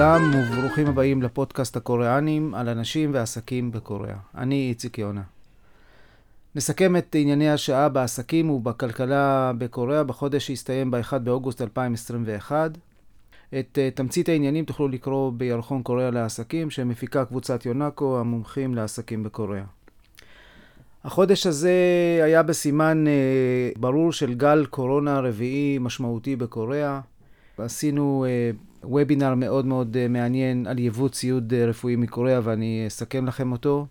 לכולם וברוכים הבאים לפודקאסט הקוריאנים על אנשים ועסקים בקוריאה. אני איציק יונה. נסכם את ענייני השעה בעסקים ובכלכלה בקוריאה בחודש שהסתיים ב-1 באוגוסט 2021. את uh, תמצית העניינים תוכלו לקרוא בירחון קוריאה לעסקים שמפיקה קבוצת יונאקו, המומחים לעסקים בקוריאה. החודש הזה היה בסימן uh, ברור של גל קורונה רביעי משמעותי בקוריאה. עשינו uh, וובינר מאוד מאוד uh, מעניין על יבוא ציוד uh, רפואי מקוריאה ואני אסכם לכם אותו.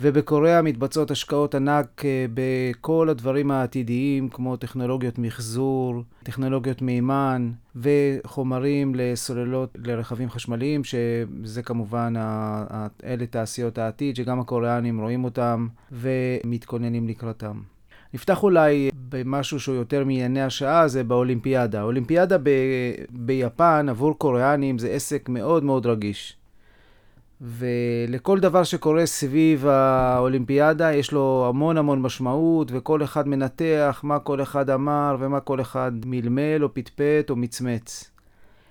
ובקוריאה מתבצעות השקעות ענק אה, בכל הדברים העתידיים, כמו טכנולוגיות מחזור, טכנולוגיות מימן וחומרים לסוללות לרכבים חשמליים, שזה כמובן, אלה תעשיות העתיד, שגם הקוריאנים רואים אותם ומתכוננים לקראתם. נפתח אולי במשהו שהוא יותר מענייני השעה, זה באולימפיאדה. האולימפיאדה ב- ביפן עבור קוריאנים זה עסק מאוד מאוד רגיש. ולכל דבר שקורה סביב האולימפיאדה יש לו המון המון משמעות, וכל אחד מנתח מה כל אחד אמר ומה כל אחד מלמל או פטפט או מצמץ.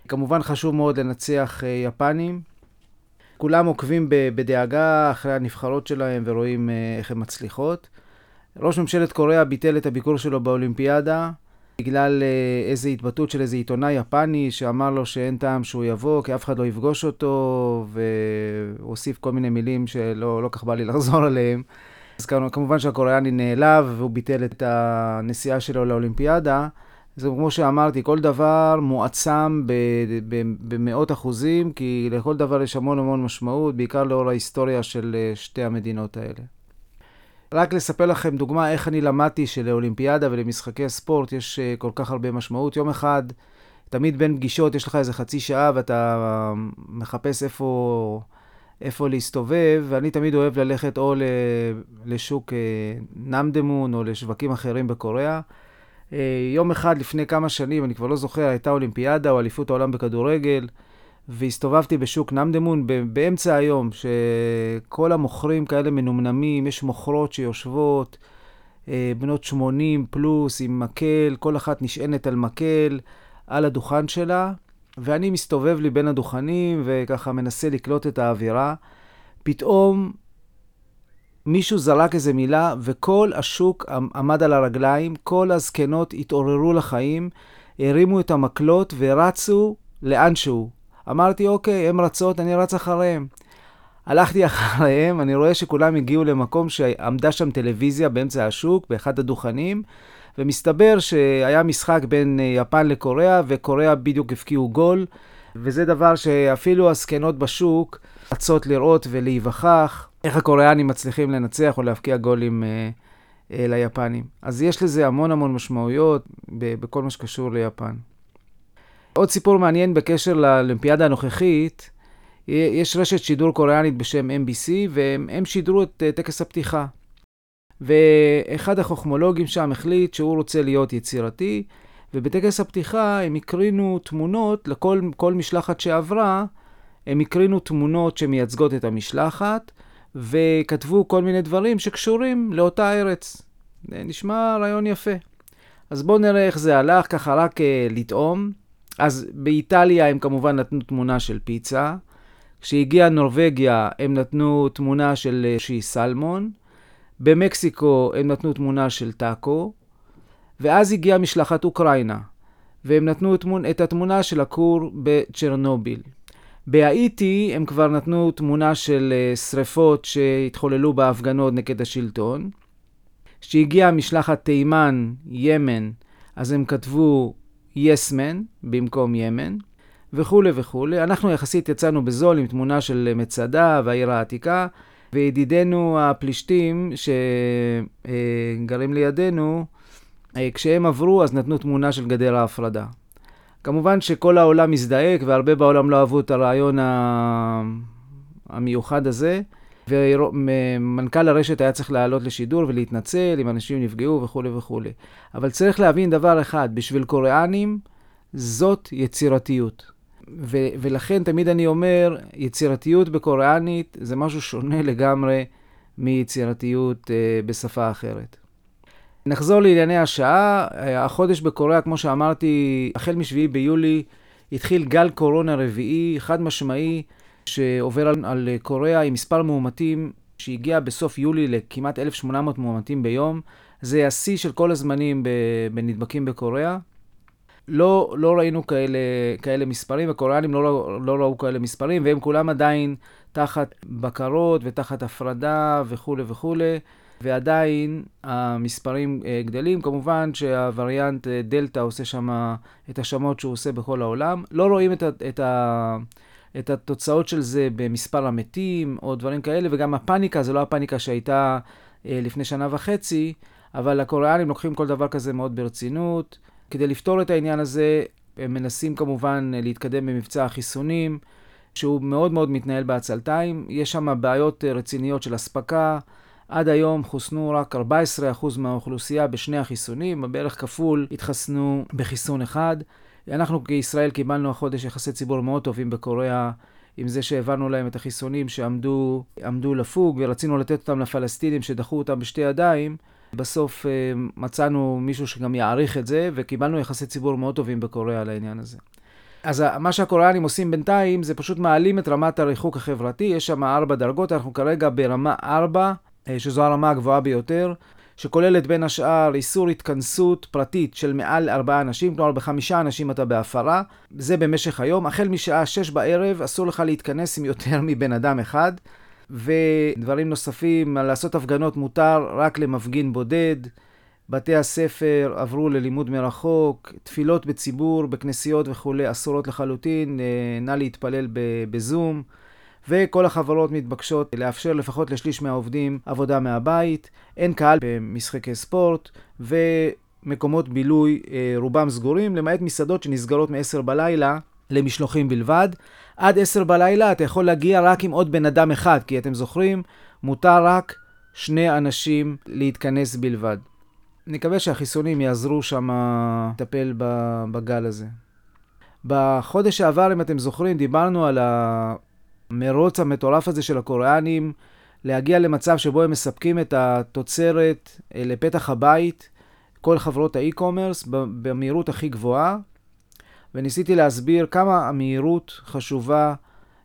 כמובן חשוב מאוד לנצח אה, יפנים. כולם עוקבים בדאגה אחרי הנבחרות שלהם ורואים אה, איך הן מצליחות. ראש ממשלת קוריאה ביטל את הביקור שלו באולימפיאדה, בגלל אה, איזו התבטאות של איזה עיתונאי יפני שאמר לו שאין טעם שהוא יבוא, כי אף אחד לא יפגוש אותו, והוסיף כל מיני מילים שלא לא כך בא לי לחזור עליהם. אז כמובן שהקוריאני נעלב והוא ביטל את הנסיעה שלו לאולימפיאדה. זה כמו שאמרתי, כל דבר מועצם במאות אחוזים, כי לכל דבר יש המון המון משמעות, בעיקר לאור ההיסטוריה של אה, שתי המדינות האלה. רק לספר לכם דוגמה איך אני למדתי שלאולימפיאדה ולמשחקי ספורט יש uh, כל כך הרבה משמעות. יום אחד, תמיד בין פגישות יש לך איזה חצי שעה ואתה מחפש איפה, איפה להסתובב, ואני תמיד אוהב ללכת או לשוק uh, נמדמון או לשווקים אחרים בקוריאה. יום אחד לפני כמה שנים, אני כבר לא זוכר, הייתה אולימפיאדה או אליפות העולם בכדורגל. והסתובבתי בשוק נמדמון באמצע היום, שכל המוכרים כאלה מנומנמים, יש מוכרות שיושבות, אה, בנות 80 פלוס עם מקל, כל אחת נשענת על מקל על הדוכן שלה, ואני מסתובב לי בין הדוכנים וככה מנסה לקלוט את האווירה. פתאום מישהו זרק איזה מילה, וכל השוק עמד על הרגליים, כל הזקנות התעוררו לחיים, הרימו את המקלות ורצו לאנשהו. אמרתי, אוקיי, הן רצות, אני רץ אחריהן. הלכתי אחריהם, אני רואה שכולם הגיעו למקום שעמדה שם טלוויזיה באמצע השוק, באחד הדוכנים, ומסתבר שהיה משחק בין אה, יפן לקוריאה, וקוריאה בדיוק הפקיעו גול, וזה דבר שאפילו הזקנות בשוק רצות לראות ולהיווכח איך הקוריאנים מצליחים לנצח או להפקיע גולים אה, אה, ליפנים. אז יש לזה המון המון משמעויות בכל מה שקשור ליפן. עוד סיפור מעניין בקשר לאולימפיאדה הנוכחית, יש רשת שידור קוריאנית בשם MBC, והם שידרו את אה, טקס הפתיחה. ואחד החוכמולוגים שם החליט שהוא רוצה להיות יצירתי, ובטקס הפתיחה הם הקרינו תמונות לכל משלחת שעברה, הם הקרינו תמונות שמייצגות את המשלחת, וכתבו כל מיני דברים שקשורים לאותה ארץ. נשמע רעיון יפה. אז בואו נראה איך זה הלך, ככה רק uh, לטעום. אז באיטליה הם כמובן נתנו תמונה של פיצה. כשהגיעה נורבגיה הם נתנו תמונה של אה, שי סלמון. במקסיקו הם נתנו תמונה של טאקו. ואז הגיעה משלחת אוקראינה, והם נתנו את התמונה של הכור בצ'רנוביל. בהאיטי הם כבר נתנו תמונה של אה, שריפות שהתחוללו בהפגנות נגד השלטון. כשהגיעה משלחת תימן, ימן, אז הם כתבו יסמן במקום ימן, וכולי וכולי. אנחנו יחסית יצאנו בזול עם תמונה של מצדה והעיר העתיקה, וידידינו הפלישתים שגרים לידינו, כשהם עברו אז נתנו תמונה של גדר ההפרדה. כמובן שכל העולם מזדעק והרבה בעולם לא אהבו את הרעיון המיוחד הזה. ומנכ"ל הרשת היה צריך לעלות לשידור ולהתנצל אם אנשים נפגעו וכולי וכולי. אבל צריך להבין דבר אחד, בשביל קוריאנים זאת יצירתיות. ו- ולכן תמיד אני אומר, יצירתיות בקוריאנית זה משהו שונה לגמרי מיצירתיות uh, בשפה אחרת. נחזור לענייני השעה. החודש בקוריאה, כמו שאמרתי, החל מ-7 ביולי התחיל גל קורונה רביעי, חד משמעי, שעובר על, על קוריאה עם מספר מאומתים שהגיע בסוף יולי לכמעט 1,800 מאומתים ביום. זה השיא של כל הזמנים בנדבקים בקוריאה. לא, לא ראינו כאלה, כאלה מספרים, הקוריאנים לא, לא ראו כאלה מספרים, והם כולם עדיין תחת בקרות ותחת הפרדה וכולי וכולי, ועדיין המספרים אה, גדלים. כמובן שהווריאנט אה, דלתא עושה שם את השמות שהוא עושה בכל העולם. לא רואים את, את, ה, את התוצאות של זה במספר המתים או דברים כאלה, וגם הפאניקה זה לא הפאניקה שהייתה אה, לפני שנה וחצי, אבל הקוריאנים לוקחים כל דבר כזה מאוד ברצינות. כדי לפתור את העניין הזה, הם מנסים כמובן להתקדם במבצע החיסונים, שהוא מאוד מאוד מתנהל בעצלתיים. יש שם בעיות רציניות של אספקה. עד היום חוסנו רק 14% מהאוכלוסייה בשני החיסונים, בערך כפול התחסנו בחיסון אחד. אנחנו כישראל קיבלנו החודש יחסי ציבור מאוד טובים בקוריאה, עם זה שהבנו להם את החיסונים שעמדו לפוג, ורצינו לתת אותם לפלסטינים שדחו אותם בשתי ידיים. בסוף אה, מצאנו מישהו שגם יעריך את זה, וקיבלנו יחסי ציבור מאוד טובים בקוריאה על העניין הזה. אז מה שהקוריאנים עושים בינתיים זה פשוט מעלים את רמת הריחוק החברתי, יש שם ארבע דרגות, אנחנו כרגע ברמה ארבע, אה, שזו הרמה הגבוהה ביותר, שכוללת בין השאר איסור התכנסות פרטית של מעל ארבעה אנשים, כלומר בחמישה אנשים אתה בהפרה, זה במשך היום. החל משעה שש בערב אסור לך להתכנס עם יותר מבן אדם אחד. ודברים נוספים, לעשות הפגנות מותר רק למפגין בודד. בתי הספר עברו ללימוד מרחוק, תפילות בציבור, בכנסיות וכולי אסורות לחלוטין, אה, נא להתפלל בזום. וכל החברות מתבקשות לאפשר לפחות לשליש מהעובדים עבודה מהבית, אין קהל במשחקי ספורט, ומקומות בילוי אה, רובם סגורים, למעט מסעדות שנסגרות מ-10 בלילה למשלוחים בלבד. עד 10 בלילה אתה יכול להגיע רק עם עוד בן אדם אחד, כי אתם זוכרים, מותר רק שני אנשים להתכנס בלבד. נקווה שהחיסונים יעזרו שם לטפל בגל הזה. בחודש שעבר, אם אתם זוכרים, דיברנו על המרוץ המטורף הזה של הקוריאנים להגיע למצב שבו הם מספקים את התוצרת אה, לפתח הבית, כל חברות האי-קומרס, במהירות הכי גבוהה, וניסיתי להסביר כמה המהירות חשובה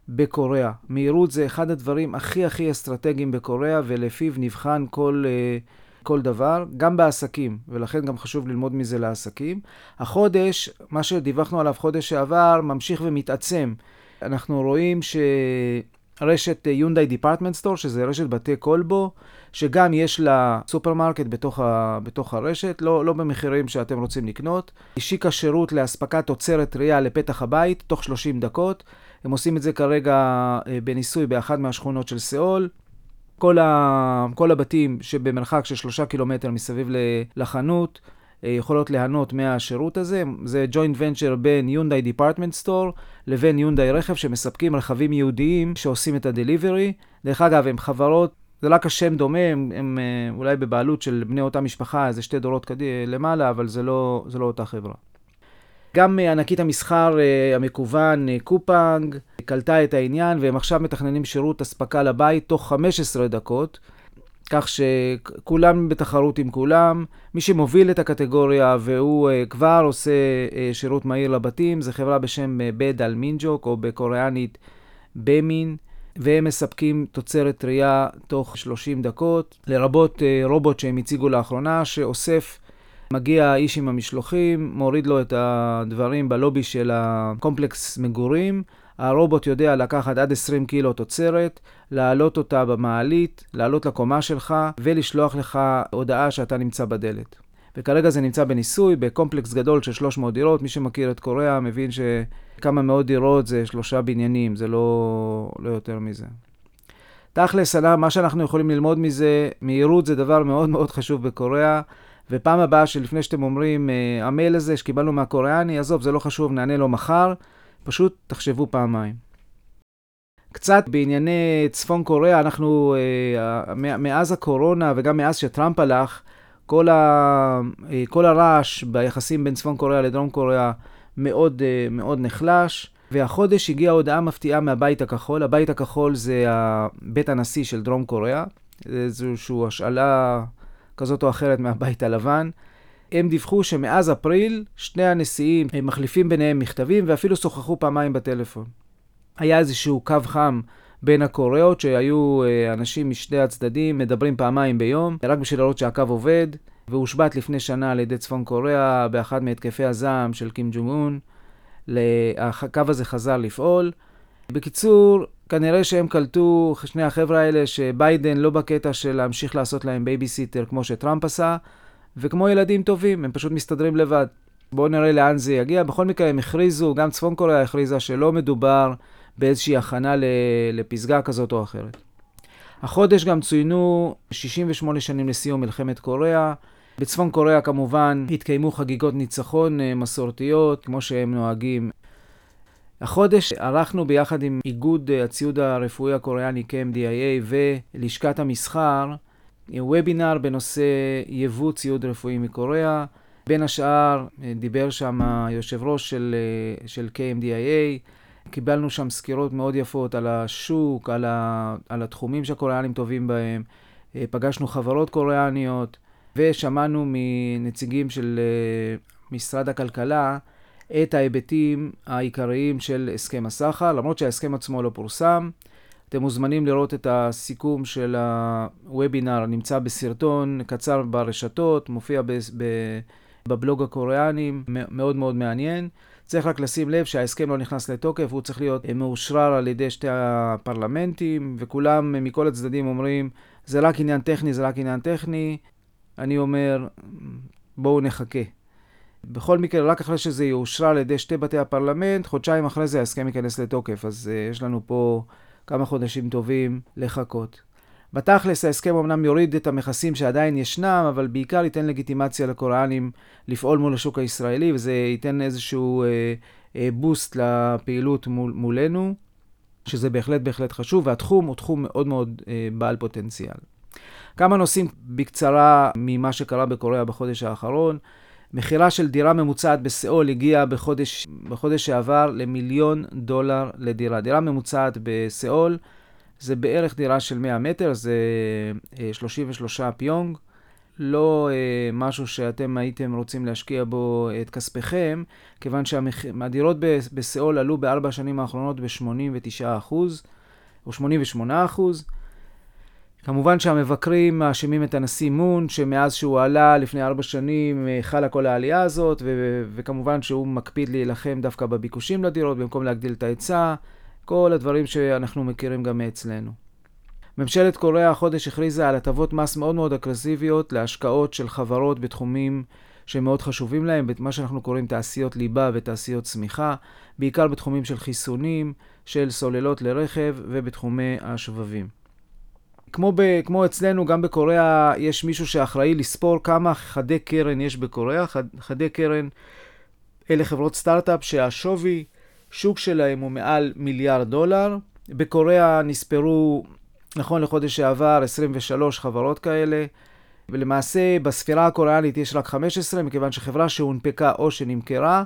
בקוריאה. מהירות זה אחד הדברים הכי הכי אסטרטגיים בקוריאה, ולפיו נבחן כל, אה, כל דבר, גם בעסקים, ולכן גם חשוב ללמוד מזה לעסקים. החודש, מה שדיווחנו עליו חודש שעבר, ממשיך ומתעצם. אנחנו רואים שרשת יונדאי Department Store, שזה רשת בתי קולבו, שגם יש לה סופרמרקט בתוך, ה, בתוך הרשת, לא, לא במחירים שאתם רוצים לקנות. השיקה שירות לאספקת תוצרת טרייה לפתח הבית תוך 30 דקות. הם עושים את זה כרגע אה, בניסוי באחת מהשכונות של סיאול. כל, ה, כל הבתים שבמרחק של שלושה קילומטר מסביב לחנות אה, יכולות ליהנות מהשירות הזה. זה joint venture בין יונדאי Department Store לבין יונדאי רכב שמספקים רכבים ייעודיים שעושים את ה delivery. דרך אגב, הם חברות זה רק השם דומה, הם, הם אה, אולי בבעלות של בני אותה משפחה, איזה שתי דורות קדי, למעלה, אבל זה לא, זה לא אותה חברה. גם אה, ענקית המסחר אה, המקוון, קופנג, קלטה את העניין, והם עכשיו מתכננים שירות אספקה לבית תוך 15 דקות, כך שכולם בתחרות עם כולם. מי שמוביל את הקטגוריה והוא כבר עושה שירות מהיר לבתים, זה חברה בשם בדל מינג'וק, או בקוריאנית במין. והם מספקים תוצרת טרייה תוך 30 דקות, לרבות רובוט שהם הציגו לאחרונה, שאוסף, מגיע האיש עם המשלוחים, מוריד לו את הדברים בלובי של הקומפלקס מגורים. הרובוט יודע לקחת עד 20 קילו תוצרת, להעלות אותה במעלית, לעלות לקומה שלך ולשלוח לך הודעה שאתה נמצא בדלת. וכרגע זה נמצא בניסוי, בקומפלקס גדול של 300 דירות. מי שמכיר את קוריאה מבין שכמה מאות דירות זה שלושה בניינים, זה לא, לא יותר מזה. תכלס, מה שאנחנו יכולים ללמוד מזה, מהירות זה דבר מאוד מאוד חשוב בקוריאה, ופעם הבאה שלפני שאתם אומרים, אה, המייל הזה שקיבלנו מהקוריאני, עזוב, זה לא חשוב, נענה לו מחר, פשוט תחשבו פעמיים. קצת בענייני צפון קוריאה, אנחנו, אה, מאז הקורונה וגם מאז שטראמפ הלך, כל, ה, אה, כל הרעש ביחסים בין צפון קוריאה לדרום קוריאה מאוד, אה, מאוד נחלש. והחודש הגיעה הודעה מפתיעה מהבית הכחול. הבית הכחול זה בית הנשיא של דרום קוריאה. זה איזושהי השאלה כזאת או אחרת מהבית הלבן. הם דיווחו שמאז אפריל שני הנשיאים מחליפים ביניהם מכתבים ואפילו שוחחו פעמיים בטלפון. היה איזשהו קו חם בין הקוריאות, שהיו אה, אנשים משני הצדדים מדברים פעמיים ביום, רק בשביל לראות שהקו עובד, והושבת לפני שנה על ידי צפון קוריאה באחד מהתקפי הזעם של קים ג'ונג און. הקו הזה חזר לפעול. בקיצור, כנראה שהם קלטו, שני החבר'ה האלה, שביידן לא בקטע של להמשיך לעשות להם בייביסיטר כמו שטראמפ עשה, וכמו ילדים טובים, הם פשוט מסתדרים לבד. בואו נראה לאן זה יגיע. בכל מקרה, הם הכריזו, גם צפון קוריאה הכריזה שלא מדובר באיזושהי הכנה לפסגה כזאת או אחרת. החודש גם צוינו 68 שנים לסיום מלחמת קוריאה. בצפון קוריאה כמובן התקיימו חגיגות ניצחון אה, מסורתיות, כמו שהם נוהגים. החודש ערכנו ביחד עם איגוד אה, הציוד הרפואי הקוריאני KMDIA ולשכת המסחר וובינר בנושא יבוא ציוד רפואי מקוריאה. בין השאר אה, דיבר שם היושב ראש של, של KMDIA, קיבלנו שם סקירות מאוד יפות על השוק, על, ה, על התחומים שהקוריאנים טובים בהם. פגשנו חברות קוריאניות. ושמענו מנציגים של אה, משרד הכלכלה את ההיבטים העיקריים של הסכם הסחר, למרות שההסכם עצמו לא פורסם. אתם מוזמנים לראות את הסיכום של הוובינר, נמצא בסרטון קצר ברשתות, מופיע ב- ב- בבלוג הקוריאנים, מאוד מאוד מעניין. צריך רק לשים לב שההסכם לא נכנס לתוקף, הוא צריך להיות מאושרר על ידי שתי הפרלמנטים, וכולם מכל הצדדים אומרים, זה רק עניין טכני, זה רק עניין טכני, אני אומר, בואו נחכה. בכל מקרה, רק אחרי שזה יאושרה על ידי שתי בתי הפרלמנט, חודשיים אחרי זה ההסכם ייכנס לתוקף, אז uh, יש לנו פה כמה חודשים טובים לחכות. בתכלס, ההסכם אמנם יוריד את המכסים שעדיין ישנם, אבל בעיקר ייתן לגיטימציה לקוריאנים לפעול מול השוק הישראלי, וזה ייתן איזשהו uh, uh, בוסט לפעילות מול, מולנו, שזה בהחלט בהחלט חשוב, והתחום הוא תחום מאוד מאוד uh, בעל פוטנציאל. כמה נושאים בקצרה ממה שקרה בקוריאה בחודש האחרון. מחירה של דירה ממוצעת בסיאול הגיעה בחודש, בחודש שעבר למיליון דולר לדירה. דירה ממוצעת בסיאול זה בערך דירה של 100 מטר, זה 33 אה, פיונג. לא אה, משהו שאתם הייתם רוצים להשקיע בו את כספיכם, כיוון שהדירות בסיאול עלו בארבע השנים האחרונות ב-89% או 88%. כמובן שהמבקרים מאשימים את הנשיא מון, שמאז שהוא עלה לפני ארבע שנים אה, חלה כל העלייה הזאת, ו- וכמובן שהוא מקפיד להילחם דווקא בביקושים לדירות במקום להגדיל את ההיצע, כל הדברים שאנחנו מכירים גם מאצלנו. ממשלת קוריאה החודש הכריזה על הטבות מס מאוד מאוד אגרסיביות להשקעות של חברות בתחומים שמאוד חשובים להם, מה שאנחנו קוראים תעשיות ליבה ותעשיות צמיחה, בעיקר בתחומים של חיסונים, של סוללות לרכב ובתחומי השבבים. כמו, ב, כמו אצלנו, גם בקוריאה יש מישהו שאחראי לספור כמה חדי קרן יש בקוריאה. חד, חדי קרן אלה חברות סטארט-אפ שהשווי שוק שלהם הוא מעל מיליארד דולר. בקוריאה נספרו, נכון לחודש שעבר, 23 חברות כאלה. ולמעשה בספירה הקוריאנית יש רק 15, מכיוון שחברה שהונפקה או שנמכרה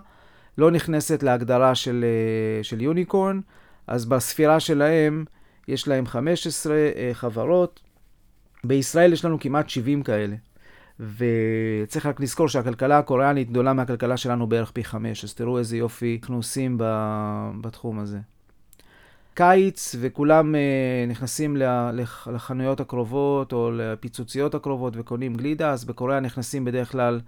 לא נכנסת להגדרה של, אה, של יוניקורן, אז בספירה שלהם יש להם 15 אה, חברות. בישראל יש לנו כמעט 70 כאלה. וצריך רק לזכור שהכלכלה הקוריאנית גדולה מהכלכלה שלנו בערך פי חמש, אז תראו איזה יופי אנחנו עושים בתחום הזה. קיץ, וכולם uh, נכנסים לחנויות הקרובות או לפיצוציות הקרובות וקונים גלידה, אז בקוריאה נכנסים בדרך כלל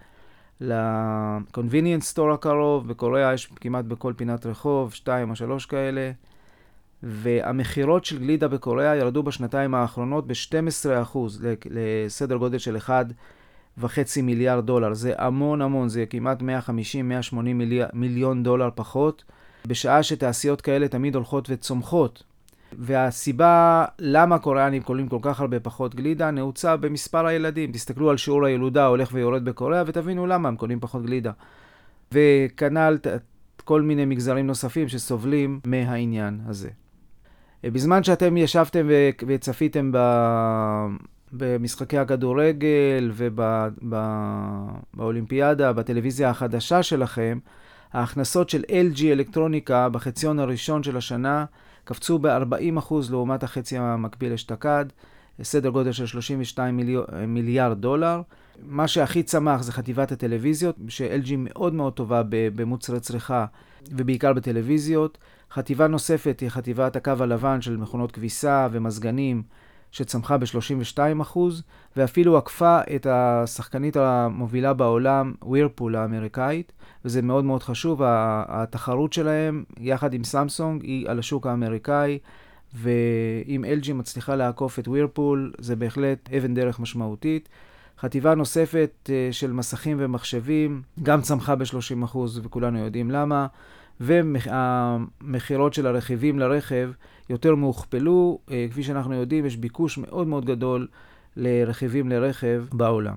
ל-convenience store הקרוב, בקוריאה יש כמעט בכל פינת רחוב, שתיים או שלוש כאלה. והמכירות של גלידה בקוריאה ירדו בשנתיים האחרונות ב-12% לסדר גודל של 1.5 מיליארד דולר. זה המון המון, זה כמעט 150-180 מילי... מיליון דולר פחות, בשעה שתעשיות כאלה תמיד הולכות וצומחות. והסיבה למה הקוריאנים קולים כל כך הרבה פחות גלידה נעוצה במספר הילדים. תסתכלו על שיעור הילודה הולך ויורד בקוריאה ותבינו למה הם קונים פחות גלידה. וכנ"ל כל מיני מגזרים נוספים שסובלים מהעניין הזה. בזמן שאתם ישבתם וצפיתם במשחקי הכדורגל ובאולימפיאדה, בטלוויזיה החדשה שלכם, ההכנסות של LG אלקטרוניקה בחציון הראשון של השנה קפצו ב-40% לעומת החצי המקביל אשתקד. סדר גודל של 32 מיליאר, מיליארד דולר. מה שהכי צמח זה חטיבת הטלוויזיות, ש-LG מאוד מאוד טובה במוצרי צריכה ובעיקר בטלוויזיות. חטיבה נוספת היא חטיבת הקו הלבן של מכונות כביסה ומזגנים, שצמחה ב-32%, ואפילו עקפה את השחקנית המובילה בעולם, ווירפול האמריקאית, וזה מאוד מאוד חשוב. התחרות שלהם, יחד עם סמסונג, היא על השוק האמריקאי, ואם LG מצליחה לעקוף את ווירפול, זה בהחלט אבן דרך משמעותית. חטיבה נוספת אה, של מסכים ומחשבים גם צמחה ב-30%, וכולנו יודעים למה. והמכירות של הרכיבים לרכב יותר מהוכפלו. אה, כפי שאנחנו יודעים, יש ביקוש מאוד מאוד גדול לרכיבים לרכב בעולם.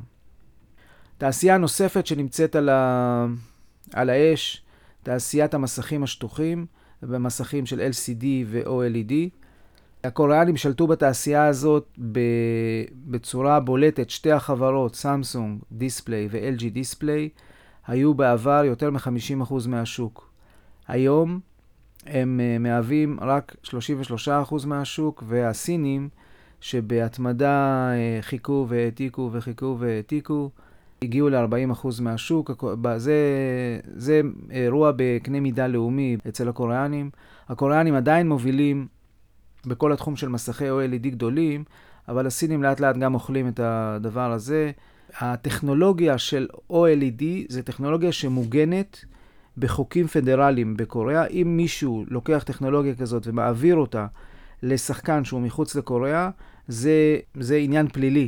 תעשייה נוספת שנמצאת על, ה... על האש, תעשיית המסכים השטוחים, במסכים של LCD ו-OLED. הקוריאנים שלטו בתעשייה הזאת בצורה בולטת. שתי החברות, סמסונג דיספליי ו-LG דיספליי, היו בעבר יותר מ-50% מהשוק. היום הם uh, מהווים רק 33% מהשוק, והסינים, שבהתמדה uh, חיכו והעתיקו וחיכו והעתיקו, הגיעו ל-40% מהשוק. זה, זה אירוע בקנה מידה לאומי אצל הקוריאנים. הקוריאנים עדיין מובילים בכל התחום של מסכי OLED גדולים, אבל הסינים לאט לאט גם אוכלים את הדבר הזה. הטכנולוגיה של OLED זה טכנולוגיה שמוגנת בחוקים פדרליים בקוריאה. אם מישהו לוקח טכנולוגיה כזאת ומעביר אותה לשחקן שהוא מחוץ לקוריאה, זה, זה עניין פלילי.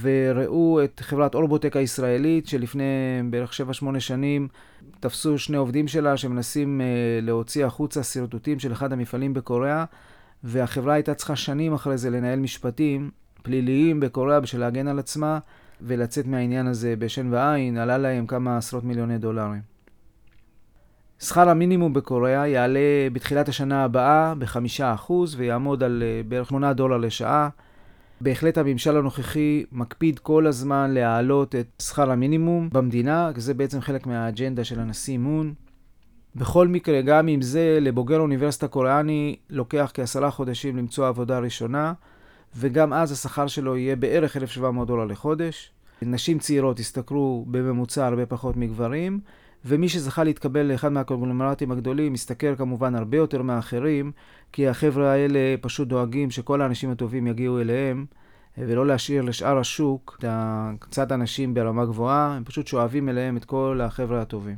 וראו את חברת אורבוטק הישראלית, שלפני בערך 7-8 שנים תפסו שני עובדים שלה שמנסים uh, להוציא החוצה שרטוטים של אחד המפעלים בקוריאה, והחברה הייתה צריכה שנים אחרי זה לנהל משפטים פליליים בקוריאה בשביל להגן על עצמה ולצאת מהעניין הזה בשן ועין, עלה להם כמה עשרות מיליוני דולרים. שכר המינימום בקוריאה יעלה בתחילת השנה הבאה בחמישה אחוז ויעמוד על אה, בערך 8 דולר לשעה. בהחלט הממשל הנוכחי מקפיד כל הזמן להעלות את שכר המינימום במדינה, זה בעצם חלק מהאג'נדה של הנשיא מון. בכל מקרה, גם אם זה לבוגר אוניברסיטה קוריאני לוקח כעשרה חודשים למצוא עבודה ראשונה, וגם אז השכר שלו יהיה בערך 1,700 דולר לחודש. נשים צעירות ישתכרו בממוצע הרבה פחות מגברים, ומי שזכה להתקבל לאחד מהקונגלומרטים הגדולים משתכר כמובן הרבה יותר מאחרים, כי החבר'ה האלה פשוט דואגים שכל האנשים הטובים יגיעו אליהם, ולא להשאיר לשאר השוק את קצת אנשים ברמה גבוהה, הם פשוט שואבים אליהם את כל החבר'ה הטובים.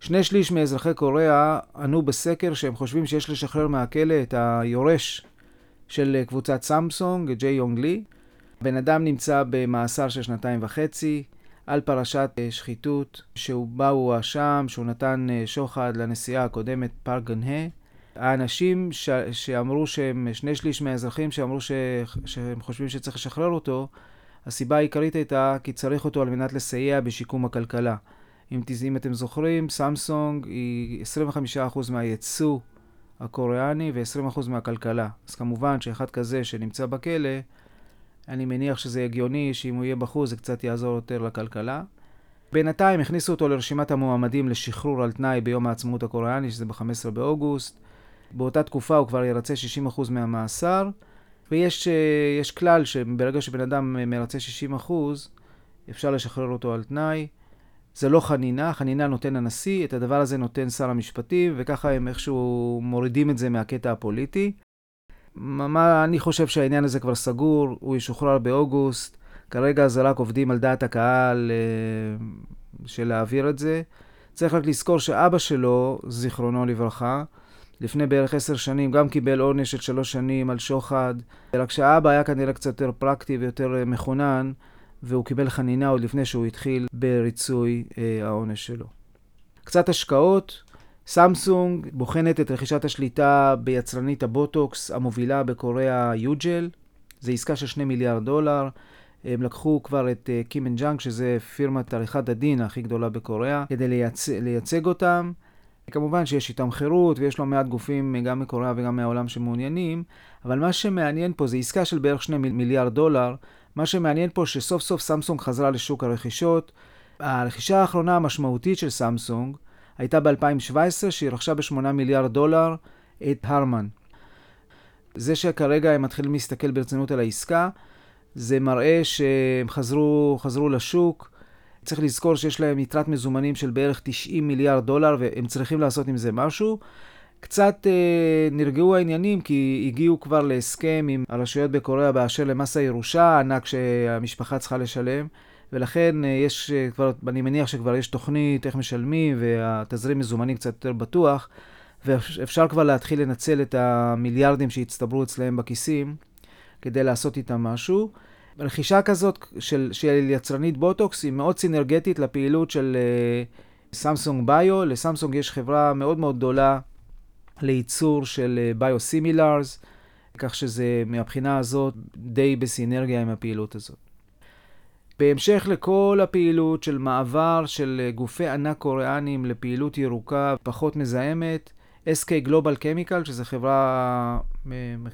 שני שליש מאזרחי קוריאה ענו בסקר שהם חושבים שיש לשחרר מהכלא את היורש של קבוצת סמסונג, ג'יי יונג לי. בן אדם נמצא במאסר של שנתיים וחצי על פרשת אה, שחיתות, שבה הוא הואשם, שהוא נתן אה, שוחד לנשיאה הקודמת פארק גנהה. האנשים ש... שאמרו שהם, שני שליש מהאזרחים שאמרו ש... שהם חושבים שצריך לשחרר אותו, הסיבה העיקרית הייתה כי צריך אותו על מנת לסייע בשיקום הכלכלה. אם, אם אתם זוכרים, סמסונג היא 25% מהייצוא הקוריאני ו-20% מהכלכלה. אז כמובן שאחד כזה שנמצא בכלא, אני מניח שזה הגיוני שאם הוא יהיה בחוץ זה קצת יעזור יותר לכלכלה. בינתיים הכניסו אותו לרשימת המועמדים לשחרור על תנאי ביום העצמאות הקוריאני, שזה ב-15 באוגוסט. באותה תקופה הוא כבר ירצה 60% מהמאסר, ויש uh, כלל שברגע שבן אדם מרצה 60%, אפשר לשחרר אותו על תנאי. זה לא חנינה, חנינה נותן הנשיא, את הדבר הזה נותן שר המשפטים, וככה הם איכשהו מורידים את זה מהקטע הפוליטי. מה, אני חושב שהעניין הזה כבר סגור, הוא ישוחרר באוגוסט. כרגע זה רק עובדים על דעת הקהל אה, של להעביר את זה. צריך רק לזכור שאבא שלו, זיכרונו לברכה, לפני בערך עשר שנים גם קיבל עונש של שלוש שנים על שוחד, רק שהאבא היה כנראה קצת יותר פרקטי ויותר אה, מחונן, והוא קיבל חנינה עוד לפני שהוא התחיל בריצוי אה, העונש שלו. קצת השקעות, סמסונג בוחנת את רכישת השליטה ביצרנית הבוטוקס המובילה בקוריאה יוג'ל. זו עסקה של 2 מיליארד דולר. הם לקחו כבר את Kim and Chang, שזה פירמת עריכת הדין הכי גדולה בקוריאה, כדי לייצ... לייצג אותם. כמובן שיש איתם תחרות, ויש לא מעט גופים גם מקוריאה וגם מהעולם שמעוניינים, אבל מה שמעניין פה זה עסקה של בערך 2 מיליארד דולר. מה שמעניין פה שסוף סוף סמסונג חזרה לשוק הרכישות. הרכישה האחרונה המשמעותית של סמסונג הייתה ב-2017, שהיא רכשה ב-8 מיליארד דולר את הרמן. זה שכרגע הם מתחילים להסתכל ברצינות על העסקה, זה מראה שהם חזרו, חזרו לשוק. צריך לזכור שיש להם יתרת מזומנים של בערך 90 מיליארד דולר, והם צריכים לעשות עם זה משהו. קצת אה, נרגעו העניינים, כי הגיעו כבר להסכם עם הרשויות בקוריאה באשר למס הירושה הענק שהמשפחה צריכה לשלם, ולכן אה, יש אה, כבר, אני מניח שכבר יש תוכנית איך משלמים, והתזרים מזומנים קצת יותר בטוח, ואפשר כבר להתחיל לנצל את המיליארדים שהצטברו אצלהם בכיסים, כדי לעשות איתם משהו. רכישה כזאת של, של יצרנית בוטוקס היא מאוד סינרגטית לפעילות של סמסונג uh, ביו. לסמסונג יש חברה מאוד מאוד גדולה לייצור של ביוסימילרס, uh, כך שזה מהבחינה הזאת די בסינרגיה עם הפעילות הזאת. בהמשך לכל הפעילות של מעבר של גופי ענק קוריאנים לפעילות ירוקה פחות מזהמת, SK Global Chemical, שזו חברה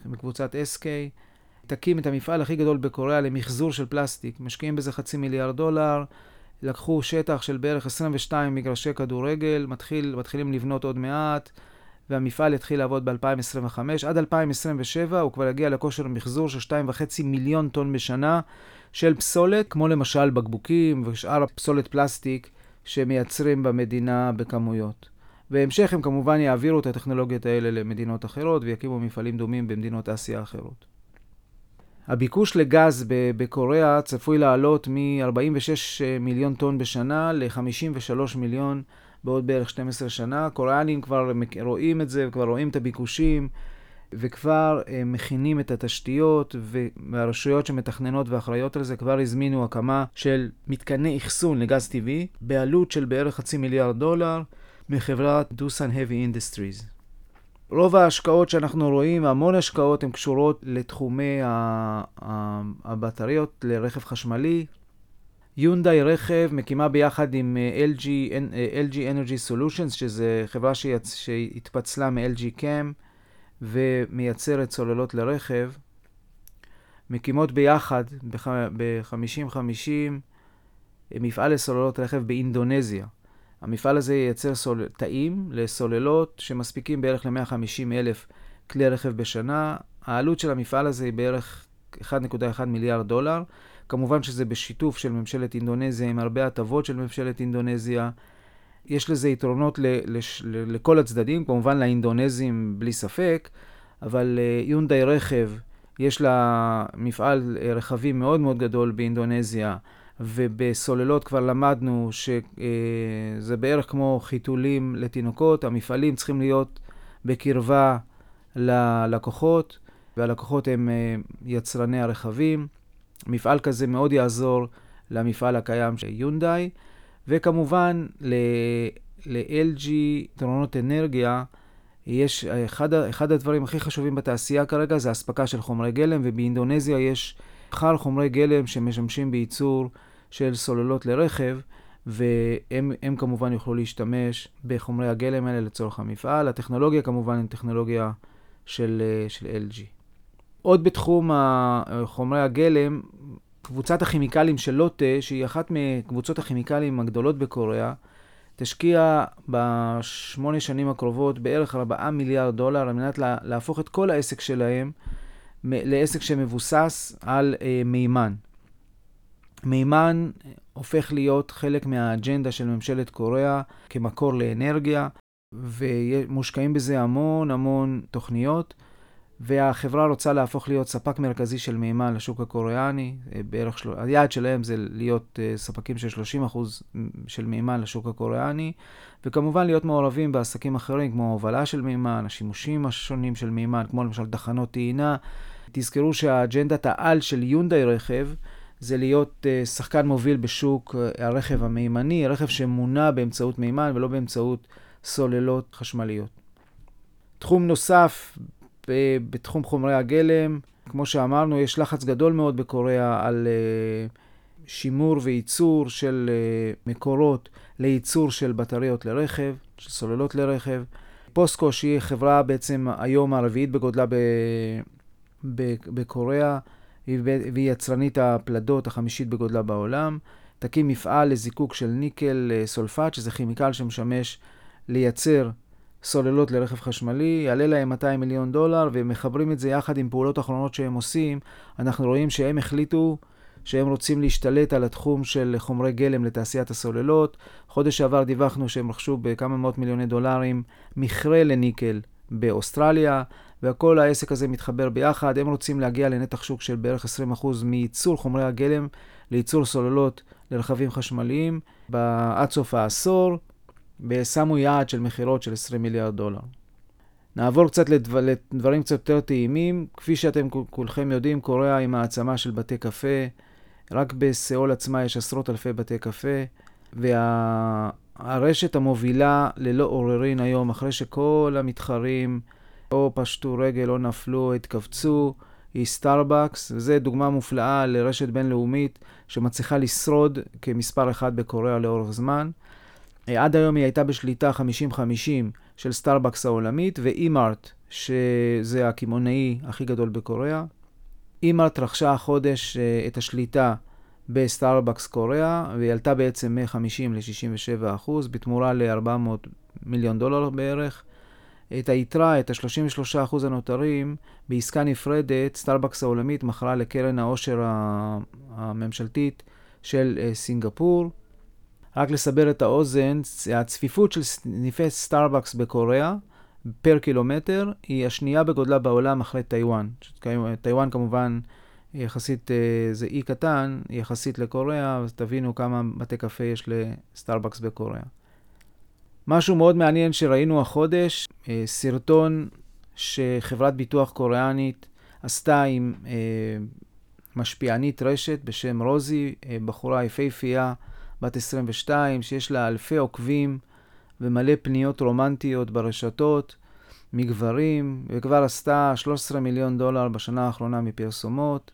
מקבוצת SK, תקים את המפעל הכי גדול בקוריאה למחזור של פלסטיק. משקיעים בזה חצי מיליארד דולר, לקחו שטח של בערך 22 מגרשי כדורגל, מתחיל, מתחילים לבנות עוד מעט, והמפעל יתחיל לעבוד ב-2025. עד 2027 הוא כבר יגיע לכושר מחזור של 2.5 מיליון טון בשנה של פסולת, כמו למשל בקבוקים ושאר הפסולת פלסטיק שמייצרים במדינה בכמויות. בהמשך הם כמובן יעבירו את הטכנולוגיות האלה למדינות אחרות ויקימו מפעלים דומים במדינות אסיה אחרות. הביקוש לגז בקוריאה צפוי לעלות מ-46 מיליון טון בשנה ל-53 מיליון בעוד בערך 12 שנה. הקוריאנים כבר רואים את זה, כבר רואים את הביקושים, וכבר אה, מכינים את התשתיות, והרשויות שמתכננות ואחראיות על זה כבר הזמינו הקמה של מתקני אחסון לגז טבעי בעלות של בערך חצי מיליארד דולר מחברת דוסן Heavy Industries. רוב ההשקעות שאנחנו רואים, המון השקעות, הן קשורות לתחומי הבטריות לרכב חשמלי. יונדאי רכב מקימה ביחד עם אה, LG, אה, LG Energy Solutions, שזו חברה. שהתפצלה מ-LG Cam ומייצרת סוללות לרכב. מקימות ביחד ב-50-50 מפעל לסוללות רכב באינדונזיה. המפעל הזה ייצר סול... תאים לסוללות שמספיקים בערך ל-150 אלף כלי רכב בשנה. העלות של המפעל הזה היא בערך 1.1 מיליארד דולר. כמובן שזה בשיתוף של ממשלת אינדונזיה עם הרבה הטבות של ממשלת אינדונזיה. יש לזה יתרונות לכל הצדדים, כמובן לאינדונזים בלי ספק, אבל uh, יונדאי רכב, יש לה מפעל uh, רכבים מאוד מאוד גדול באינדונזיה. ובסוללות כבר למדנו שזה בערך כמו חיתולים לתינוקות, המפעלים צריכים להיות בקרבה ללקוחות, והלקוחות הם אה, יצרני הרכבים. מפעל כזה מאוד יעזור למפעל הקיים של יונדאי, וכמובן ל-LG יתרונות אנרגיה. יש, אחד, אחד הדברים הכי חשובים בתעשייה כרגע זה אספקה של חומרי גלם, ובאינדונזיה יש בכלל חומרי גלם שמשמשים בייצור של סוללות לרכב, והם כמובן יוכלו להשתמש בחומרי הגלם האלה לצורך המפעל. הטכנולוגיה כמובן היא טכנולוגיה של, של LG. עוד בתחום חומרי הגלם, קבוצת הכימיקלים של לוטה, שהיא אחת מקבוצות הכימיקלים הגדולות בקוריאה, תשקיע בשמונה שנים הקרובות בערך 4 מיליארד דולר על מנת להפוך את כל העסק שלהם לעסק שמבוסס על אה, מימן. מימן הופך להיות חלק מהאג'נדה של ממשלת קוריאה כמקור לאנרגיה, ומושקעים בזה המון המון תוכניות, והחברה רוצה להפוך להיות ספק מרכזי של מימן לשוק הקוריאני, בערך, של... היעד שלהם זה להיות אה, ספקים של 30% של מימן לשוק הקוריאני, וכמובן להיות מעורבים בעסקים אחרים כמו ההובלה של מימן, השימושים השונים של מימן, כמו למשל תחנות טעינה. תזכרו שהאג'נדת העל של יונדאי רכב, זה להיות uh, שחקן מוביל בשוק הרכב המימני, רכב שמונע באמצעות מימן ולא באמצעות סוללות חשמליות. תחום נוסף בתחום חומרי הגלם, כמו שאמרנו, יש לחץ גדול מאוד בקוריאה על uh, שימור וייצור של uh, מקורות לייצור של בטריות לרכב, של סוללות לרכב. פוסקו, שהיא חברה בעצם היום הרביעית בגודלה בקוריאה, והיא יצרנית הפלדות החמישית בגודלה בעולם. תקים מפעל לזיקוק של ניקל אה, סולפט, שזה כימיקל שמשמש לייצר סוללות לרכב חשמלי, יעלה להם 200 מיליון דולר, והם מחברים את זה יחד עם פעולות אחרונות שהם עושים. אנחנו רואים שהם החליטו שהם רוצים להשתלט על התחום של חומרי גלם לתעשיית הסוללות. חודש שעבר דיווחנו שהם רכשו בכמה מאות מיליוני דולרים מכרה לניקל באוסטרליה, וכל העסק הזה מתחבר ביחד. הם רוצים להגיע לנתח שוק של בערך 20% מייצור חומרי הגלם לייצור סוללות לרכבים חשמליים עד סוף העשור, ושמו יעד של מכירות של 20 מיליארד דולר. נעבור קצת לדבר, לדברים קצת יותר טעימים. כפי שאתם כולכם יודעים, קוריאה היא מעצמה של בתי קפה. רק בסיאול עצמה יש עשרות אלפי בתי קפה, והרשת וה... המובילה ללא עוררין היום, אחרי שכל המתחרים או פשטו רגל או נפלו התכווצו, היא סטארבקס, וזו דוגמה מופלאה לרשת בינלאומית שמצליחה לשרוד כמספר אחד בקוריאה לאורך זמן. עד היום היא הייתה בשליטה 50-50 של סטארבקס העולמית, ואימארט, שזה הקמעונאי הכי גדול בקוריאה. אימארט רכשה החודש אה, את השליטה בסטארבקס קוריאה, והיא עלתה בעצם מ-50 ל-67 אחוז, בתמורה ל-400 מיליון דולר בערך. את היתרה, את ה-33 אחוז הנותרים, בעסקה נפרדת, סטארבקס העולמית מכרה לקרן העושר הממשלתית של אה, סינגפור. רק לסבר את האוזן, הצפיפות של סניפי סטארבקס בקוריאה פר קילומטר היא השנייה בגודלה בעולם אחרי טיוואן. טיוואן כמובן יחסית, אה, זה אי קטן, יחסית לקוריאה, אז תבינו כמה בתי קפה יש לסטארבקס בקוריאה. משהו מאוד מעניין שראינו החודש, אה, סרטון שחברת ביטוח קוריאנית עשתה עם אה, משפיענית רשת בשם רוזי, בחורה יפהפייה, בת 22, שיש לה אלפי עוקבים ומלא פניות רומנטיות ברשתות מגברים, וכבר עשתה 13 מיליון דולר בשנה האחרונה מפרסומות,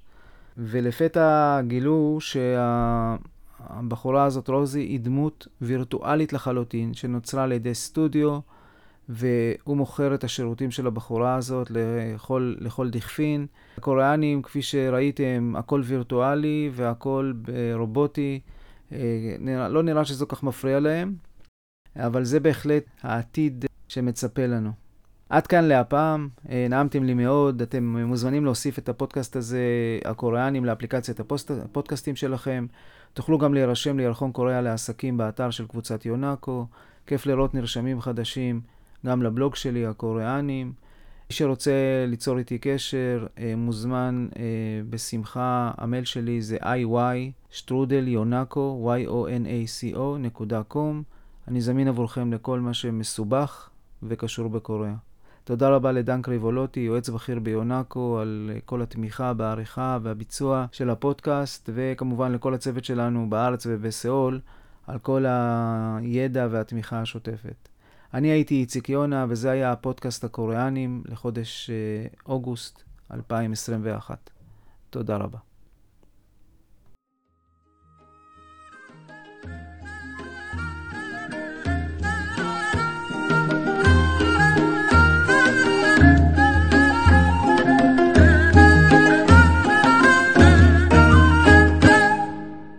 ולפתע גילו שהבחורה הזאת, רוזי, היא דמות וירטואלית לחלוטין, שנוצרה על ידי סטודיו, והוא מוכר את השירותים של הבחורה הזאת לכל, לכל דכפין. הקוריאנים, כפי שראיתם, הכל וירטואלי והכל רובוטי. אה, לא נראה שזה כל כך מפריע להם. אבל זה בהחלט העתיד שמצפה לנו. עד כאן להפעם, אה, נעמתם לי מאוד, אתם מוזמנים להוסיף את הפודקאסט הזה, הקוריאנים, לאפליקציית הפודקאסטים שלכם. תוכלו גם להירשם לירחון קוריאה לעסקים באתר של קבוצת יונאקו. כיף לראות נרשמים חדשים גם לבלוג שלי, הקוריאנים. מי שרוצה ליצור איתי קשר, אה, מוזמן אה, בשמחה. המייל שלי זה iy, שטרודל יונאקו, y-o-n-a-c-o, נקודה קום. אני זמין עבורכם לכל מה שמסובך וקשור בקוריאה. תודה רבה לדן קריבולוטי, יועץ בכיר ביונאקו, על כל התמיכה בעריכה והביצוע של הפודקאסט, וכמובן לכל הצוות שלנו בארץ ובסיאול, על כל הידע והתמיכה השוטפת. אני הייתי איציק יונה, וזה היה הפודקאסט הקוריאנים לחודש אה, אוגוסט 2021. תודה רבה.